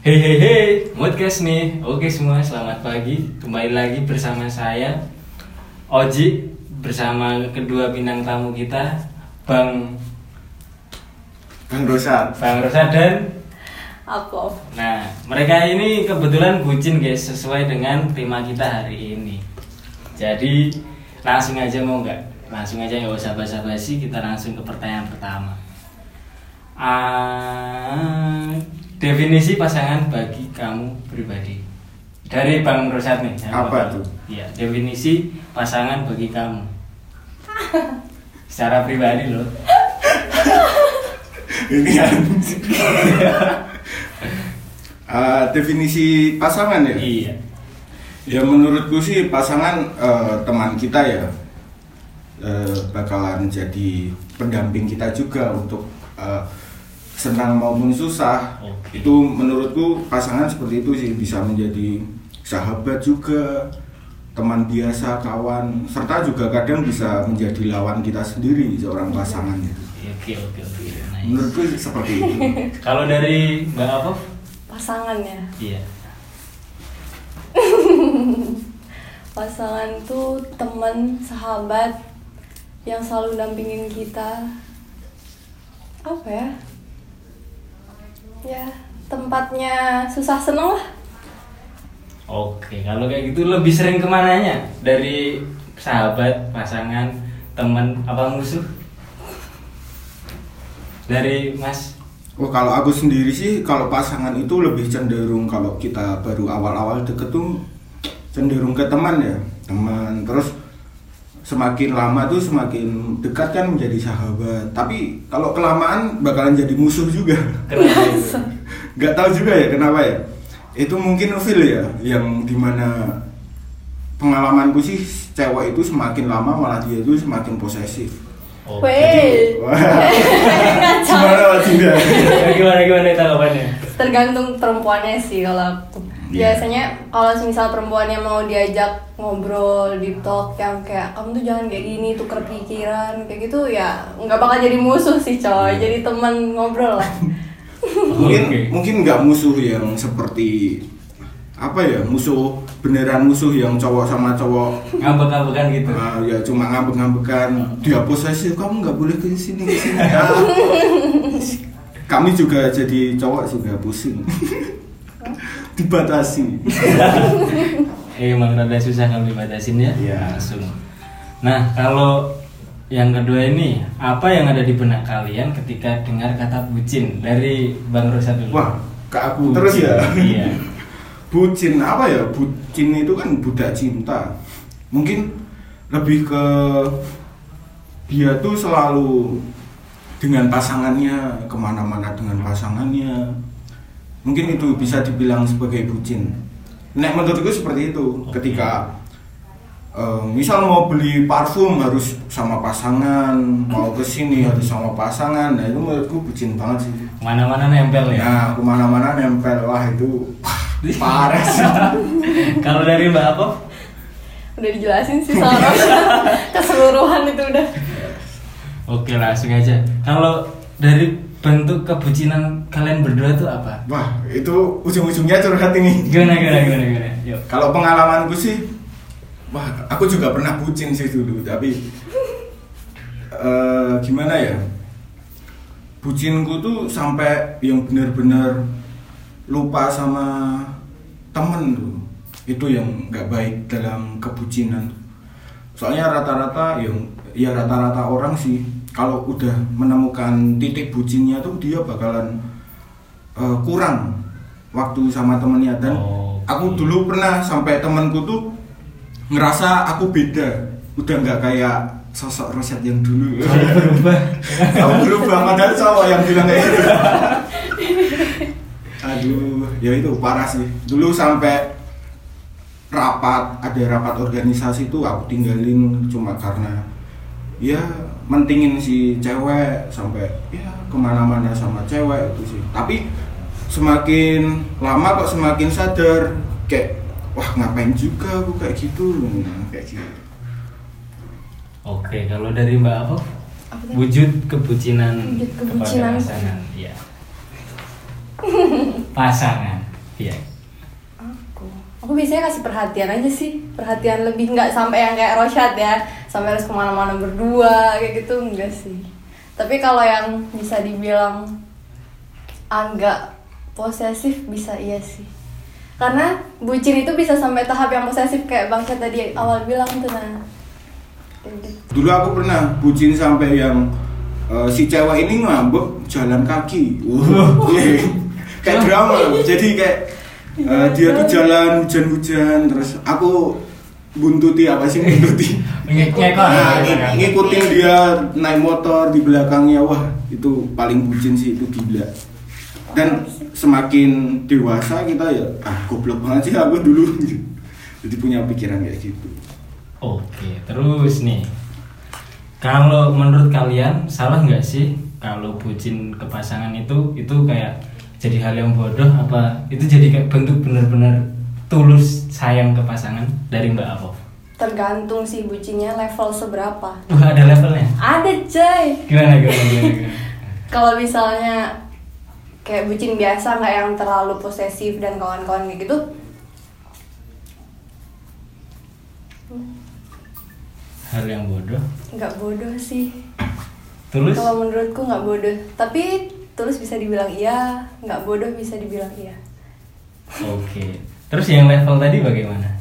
Hei hei hei, Moodcast nih. Oke semua, selamat pagi. Kembali lagi bersama saya Oji bersama kedua bintang tamu kita, Bang Bang Rosat. Bang Rosa dan Apa? Nah, mereka ini kebetulan bucin guys, sesuai dengan tema kita hari ini. Jadi langsung aja mau nggak? Langsung aja nggak usah basa-basi, kita langsung ke pertanyaan pertama. Ah, definisi pasangan bagi kamu pribadi dari Bang Rosat nih. Apa bakal- tuh? Iya, definisi pasangan bagi kamu. Secara pribadi loh. Ini kan. Eh, definisi pasangan ya? Iya. Ya menurutku sih pasangan eh, teman kita ya eh, bakalan jadi pendamping kita juga untuk eh, senang maupun susah. Oke. Itu menurutku pasangan seperti itu sih bisa menjadi sahabat juga, teman biasa, kawan, serta juga kadang bisa menjadi lawan kita sendiri seorang pasangan gitu. Oke oke oke. Nice. Menurutku seperti itu. Kalau dari Mbak apa? Pasangan ya. Iya. Pasangan tuh teman, sahabat yang selalu dampingin kita. Apa ya? Ya, tempatnya susah seneng lah. Oke, kalau kayak gitu lebih sering ke mananya? Dari sahabat, pasangan, teman, apa musuh? Dari Mas? Oh kalau aku sendiri sih kalau pasangan itu lebih cenderung kalau kita baru awal-awal deket tuh cenderung ke teman ya teman terus semakin lama tuh semakin dekat kan menjadi sahabat tapi kalau kelamaan bakalan jadi musuh juga nggak tahu juga ya kenapa ya itu mungkin feel ya yang di mana pengalamanku sih cewek itu semakin lama malah dia itu semakin posesif Oke. Weh, wah gimana gimana gimana tanggapannya? tergantung perempuannya sih kalau aku. Iya. Biasanya kalau misal perempuannya mau diajak ngobrol di talk yang kayak kamu tuh jangan kayak gini tuker pikiran kayak gitu ya nggak bakal jadi musuh sih coy jadi teman ngobrol lah mungkin Oke. mungkin nggak musuh yang seperti apa ya musuh beneran musuh yang cowok sama cowok Ngambek-ngambekan gitu. ah, ya cuma ngambek-ngambekan dia posesif kamu nggak boleh ke sini ke sini ya. kami juga jadi cowok juga pusing dibatasi Eh, emang rada susah kalau dibatasin ya? Iya. Langsung. Nah, kalau yang kedua ini, apa yang ada di benak kalian ketika dengar kata bucin dari Bang Rosa dulu? wah ke aku terus ya Iya. bucin apa ya bucin itu kan budak cinta mungkin lebih ke dia tuh selalu dengan pasangannya ke mana-mana dengan pasangannya mungkin itu bisa dibilang sebagai bucin nek menurutku seperti itu Oke. ketika eh, misal mau beli parfum harus sama pasangan mau ke sini harus sama pasangan nah itu menurutku bucin banget sih Mana-mana nempel ya. Nah, ke mana-mana nempel wah itu parah sih. Kalau dari Mbak apa? udah dijelasin sih sama keseluruhan itu udah Oke, langsung aja. Kalau dari bentuk kebucinan kalian berdua tuh apa? Wah, itu ujung-ujungnya curhat ini. Gimana gimana gimana gimana? Yuk. Kalau pengalamanku sih, wah, aku juga pernah bucin sih dulu, tapi eh, gimana ya? Bucinku tuh sampai yang benar-benar lupa sama temen tuh. Itu yang nggak baik dalam kebucinan. Soalnya rata-rata yang ya rata-rata orang sih kalau udah menemukan titik bucinnya tuh dia bakalan eh, kurang waktu sama temennya. Dan Oh, aku oke. dulu pernah sampai temanku tuh ngerasa aku beda. Udah nggak kayak sosok Roset yang dulu. Kalau berubah. aku berubah padahal cowok yang bilang kayak gitu. Aduh ya itu parah sih. Dulu sampai rapat ada rapat organisasi tuh aku tinggalin cuma karena ya mentingin si cewek sampai ya ke mana-mana sama cewek itu sih tapi semakin lama kok semakin sadar kayak wah ngapain juga aku kayak gitu nah, kayak gitu Oke, kalau dari Mbak apa? Wujud kebucinan Wujud kepada kebucinan. pasangan. Iya. pasangan. Iya. Aku, aku biasanya kasih perhatian aja sih, perhatian lebih nggak sampai yang kayak Rosyad ya, sampai harus ke mana-mana berdua kayak gitu enggak sih. Tapi kalau yang bisa dibilang agak posesif bisa iya sih. Karena bucin itu bisa sampai tahap yang posesif kayak Bang Syed tadi awal bilang tuh nah. Gitu. Dulu aku pernah bucin sampai yang eh, si cewek ini ngambek jalan kaki. Iya. kayak drama. Jadi kayak eh, dia tuh jalan hujan-hujan terus aku buntuti apa sih buntuti? Nah, ng- ngikutin dia naik motor di belakangnya wah itu paling bucin sih itu gila. Dan semakin dewasa kita ya ah goblok banget sih aku dulu. Jadi punya pikiran kayak gitu. Oke, terus nih. Kalau menurut kalian salah nggak sih kalau bucin ke pasangan itu? Itu kayak jadi hal yang bodoh apa itu jadi kayak bentuk benar-benar tulus sayang ke pasangan dari Mbak Apov? Tergantung sih bucinnya level seberapa. Wah ada levelnya. Ada coy. Gimana gimana gimana? gimana? Kalau misalnya kayak bucin biasa nggak yang terlalu posesif dan kawan-kawan kayak gitu, Hal yang bodoh. nggak bodoh sih. Tulus? Kalau menurutku nggak bodoh. Tapi tulus bisa dibilang iya, nggak bodoh bisa dibilang iya. Oke. Terus yang level tadi bagaimana?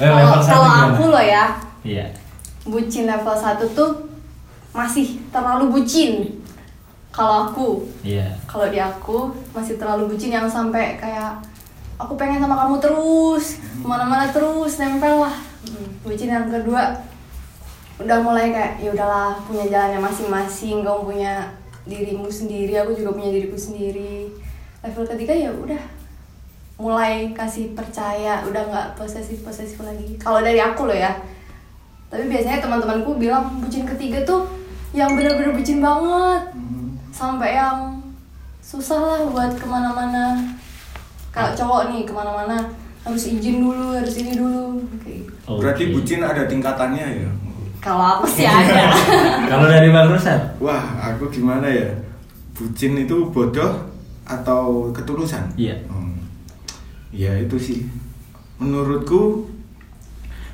Eh, Kalau aku loh ya, Iya. bucin level 1 tuh masih terlalu bucin. Kalau aku, Iya. kalau di aku masih terlalu bucin yang sampai kayak aku pengen sama kamu terus ke mana-mana terus nempel lah bucin yang kedua udah mulai kayak ya udahlah punya jalannya masing-masing kamu punya dirimu sendiri aku juga punya diriku sendiri level ketiga ya udah mulai kasih percaya udah nggak posesif posesif lagi kalau dari aku loh ya tapi biasanya teman-temanku bilang bucin ketiga tuh yang bener-bener bucin banget sampai yang susah lah buat ke mana-mana kalau cowok nih ke mana-mana harus izin dulu harus ini dulu kayak gitu. Oke. berarti bucin ada tingkatannya ya kalau aku sih ada Kalau dari Bang Rusat? wah aku gimana ya bucin itu bodoh atau ketulusan Iya. Hmm. Ya itu sih menurutku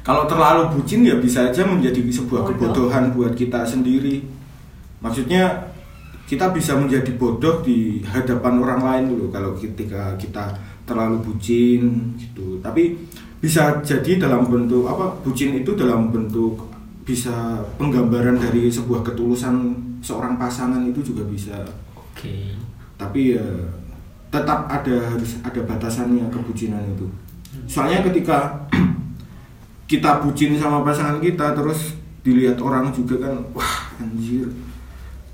kalau terlalu bucin ya bisa aja menjadi sebuah Bodoh. kebodohan buat kita sendiri maksudnya kita bisa menjadi bodoh di hadapan orang lain dulu kalau ketika kita terlalu bucin gitu tapi bisa jadi dalam bentuk apa bucin itu dalam bentuk bisa penggambaran dari sebuah ketulusan seorang pasangan itu juga bisa Oke. tapi ya tetap ada harus ada batasannya kebucinan itu. Soalnya ketika kita bucin sama pasangan kita terus dilihat orang juga kan wah anjir.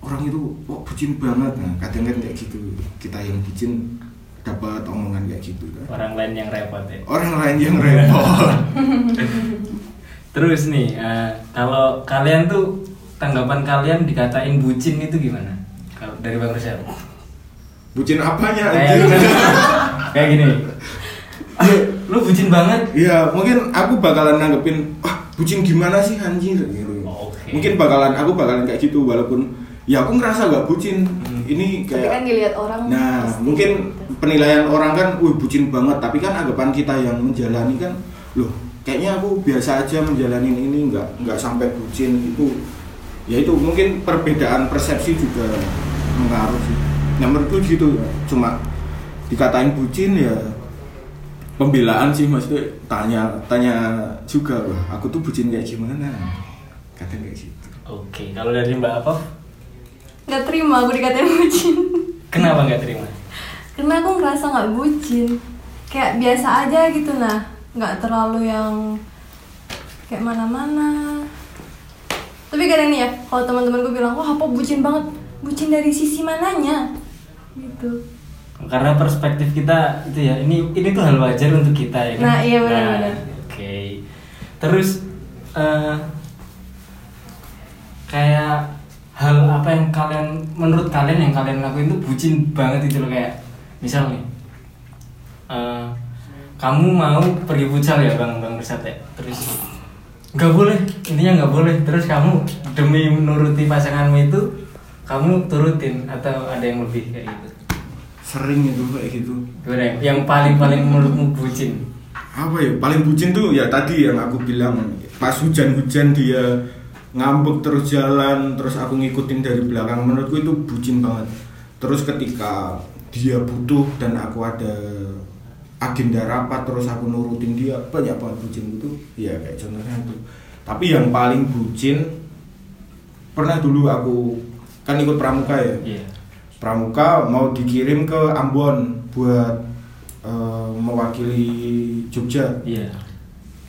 Orang itu kok bucin banget. Nah kadang kan kayak gitu. Kita yang bucin dapat omongan kayak gitu kan. Orang lain yang repot ya. orang lain yang repot. Terus nih, eh, kalau kalian tuh tanggapan kalian dikatain bucin itu gimana? Kalau dari Bang Rusat? Bucin apanya Kayak anjir kayak gini. "Ah, lu bucin banget. ya mungkin aku bakalan nanggepin wah bucin gimana sih anjir gitu Oke. mungkin bakalan aku bakalan kayak gitu walaupun ya aku ngerasa gak bucin Hmm. ini tapi kan kayak dilihat orang nah pasti mungkin gitu. penilaian orang kan wih bucin banget tapi kan anggapan kita yang menjalani kan loh kayaknya aku biasa aja menjalanin ini nggak nggak sampai bucin itu ya itu mungkin perbedaan persepsi juga mengaruh sih nah menurutku gitu. Cuma dikatain bucin ya pembelaan sih maksudnya tanya tanya juga wah aku tuh bucin kayak gimana? Kadang kayak gitu. Oke, kalau dari Mbak Apov, nggak terima aku dikatain bucin. Kenapa nggak terima? karena aku ngerasa nggak bucin. Kayak biasa aja gitu nah. Nggak terlalu yang kayak mana-mana. Tapi kadang nih ya kalau teman-temanku bilang wah apa bucin banget. Bucin dari sisi mananya gitu Karena perspektif kita itu ya, ini ini tuh hal wajar untuk kita ya kan. Nah, iya, benar-benar. Oke. Terus eh, kayak hal apa yang kalian menurut kalian yang kalian lakuin itu bucin banget itu loh kayak misal nih eh, kamu mau pergi futsal ya bang bang Bersat ya terus nggak boleh intinya nggak boleh terus kamu demi menuruti pasanganmu itu kamu turutin atau ada yang lebih kayak gitu? Sering itu kayak gitu. Gimana? Yang paling paling menurutmu bucin? apa ya? Paling bucin tuh ya tadi yang aku bilang. Pas hujan-hujan dia ngambek terus jalan terus aku ngikutin dari belakang. Menurutku itu bucin banget. Terus ketika dia butuh dan aku ada agenda rapat terus aku nurutin dia banyak banget bucin itu. Ya kayak contohnya itu. Tapi yang paling bucin pernah dulu aku kan ikut pramuka ya? Iya. pramuka mau dikirim ke Ambon buat eh, mewakili Jogja. Iya.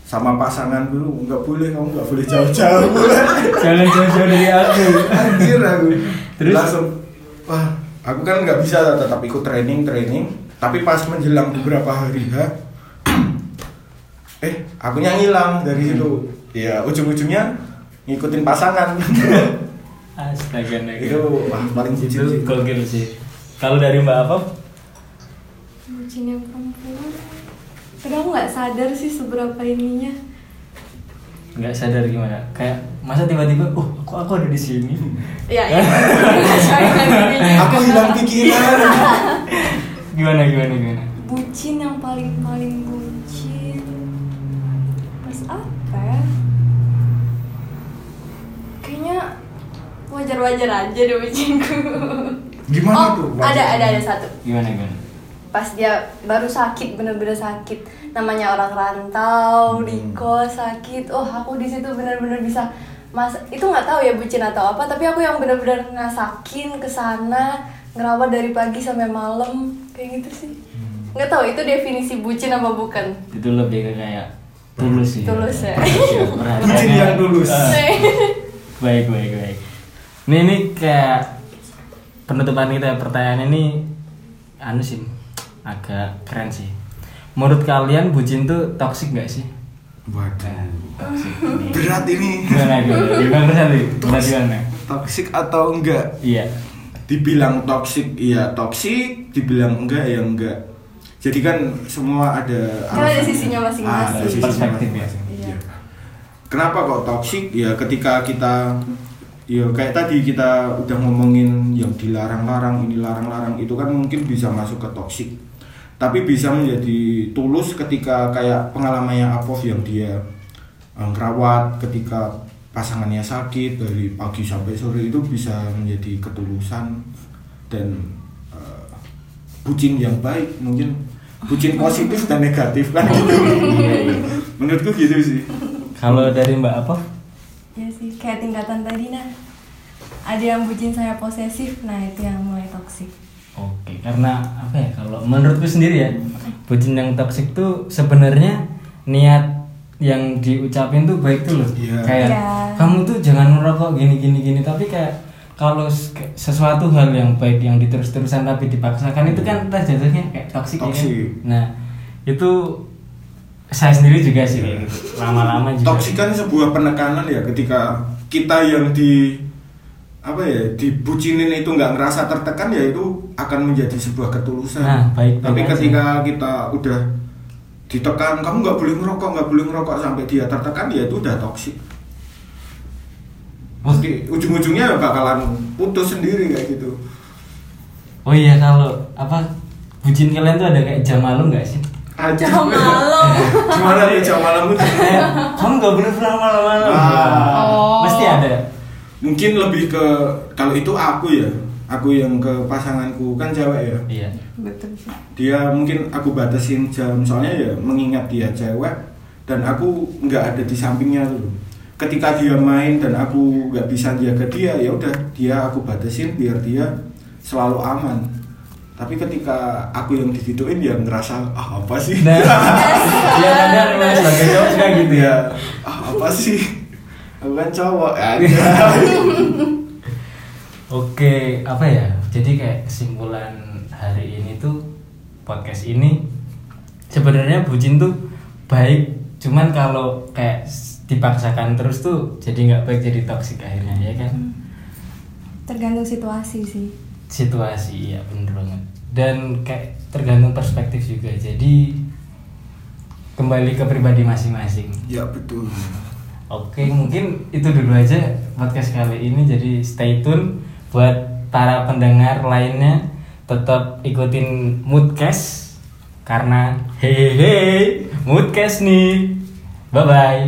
sama pasangan dulu nggak boleh kamu nggak boleh jauh-jauh. Jangan jauh-jauh dari aku. anjir aku. Terus? langsung wah aku kan nggak bisa tetap ikut training training. Tapi pas menjelang beberapa hari H eh aku yang hilang dari situ. Ya ujung-ujungnya ngikutin pasangan Astaga, naga. itu wah, paling bucin itu sih gokil sih. Kalau dari Mbak apa? bucin yang perempuan kadang aku nggak sadar sih seberapa ininya Nggak sadar gimana? Kayak masa tiba-tiba, oh kok aku ada di sini? ya ya dirinya. aku hilang pikiran Gimana gimana gimana? bucin yang paling paling bucin pas apa ya kayaknya wajar-wajar aja deh bucinku gimana oh tuh ada ada ada satu Gimana gimana? pas dia baru sakit bener-bener sakit namanya orang rantau Hmm. di kos sakit oh aku di situ bener-bener bisa mas itu nggak tahu ya bucin atau apa tapi aku yang bener-bener ngasakin ke sana ngerawat dari pagi sampai malam kayak gitu sih Hmm. nggak tahu itu definisi bucin apa bukan Itu lebih kayak tulus sih. Tulus ya. Iya, perhatiannya. Bucin yang tulus. Baik baik baik. Ini ini kayak penutupan kita pertanyaan ini anu sih agak keren sih. Menurut kalian bucin tuh toksik gak sih? waduh toksik ini. berat ini Gimana gimana? Gimana? Berat gimana? toksik atau enggak Iya. dibilang toksik iya toksik dibilang enggak ya enggak jadi kan semua ada Kan ada sisinya masing-masing. Ah, ada sisinya Perspektif ya. masing-masing, Iya. iya. kenapa kok toksik ya ketika kita ya kayak tadi kita udah ngomongin yang dilarang-larang ini larang-larang itu kan mungkin bisa masuk ke toksik tapi bisa menjadi tulus ketika kayak pengalamannya Apov yang dia eh, ngerawat ketika pasangannya sakit dari pagi sampai sore itu bisa menjadi ketulusan dan eh, bucin yang baik mungkin bucin positif dan negatif kan. Gitu menurutku gitu sih. Kalau dari Mbak apa? Ya sih kayak tingkatan tadi nah ada yang bucin saya posesif nah itu yang mulai toksik Oke, karena apa ya? Kalau menurutku sendiri ya, bucin yang toksik tuh sebenarnya niat yang diucapin tuh baik tuh loh. Iya. Kayak Iya. kamu tuh jangan merokok gini gini gini, tapi kayak kalau sesuatu hal yang baik yang diterus-terusan tapi dipaksakan itu kan entah jatuhnya kayak toksik ya kan? Nah, itu saya sendiri juga sih kayak gitu. Lama-lama juga. toksik kan sebuah penekanan ya ketika kita yang di apa ya dibucinin itu nggak ngerasa tertekan ya itu akan menjadi sebuah ketulusan Nah, baik-baik tapi aja. ketika kita udah ditekan kamu nggak boleh ngerokok nggak boleh ngerokok sampai dia tertekan ya itu udah toksik Mesti ujung-ujungnya bakalan putus sendiri kayak gitu Oh iya kalau apa bucin kalian tuh ada kayak jam malam nggak sih? Jam malam. gimana tuh jam malam itu kamu nggak boleh pulang malam-malam. Ah. Oh. Pasti ada. mungkin lebih ke kalau itu aku ya aku yang ke pasanganku kan cewek ya Iya. betul sih dia mungkin aku batasin jam soalnya ya mengingat dia cewek dan aku nggak ada di sampingnya tuh ketika dia main dan aku nggak bisa jaga dia ya udah dia aku batasin biar dia selalu aman tapi ketika aku yang digituin ya ngerasa ah apa sih? Nah, ya benar mas sebagai cowok juga gitu ya. ya ah apa sih? Aku kan cowok. Ya Oke, apa ya? Jadi kayak kesimpulan hari ini tuh podcast ini sebenarnya bucin tuh baik, cuman kalau kayak dipaksakan terus tuh jadi nggak baik jadi toksik akhirnya ya kan? tergantung situasi sih Situasi ya bener banget. Dan kayak tergantung perspektif juga. Jadi kembali ke pribadi masing-masing. ya betul Oke, mungkin itu dulu aja podcast kali ini. Jadi stay tune buat para pendengar lainnya. tetap ikutin Moodcast karena hehehe Moodcast nih. Bye bye.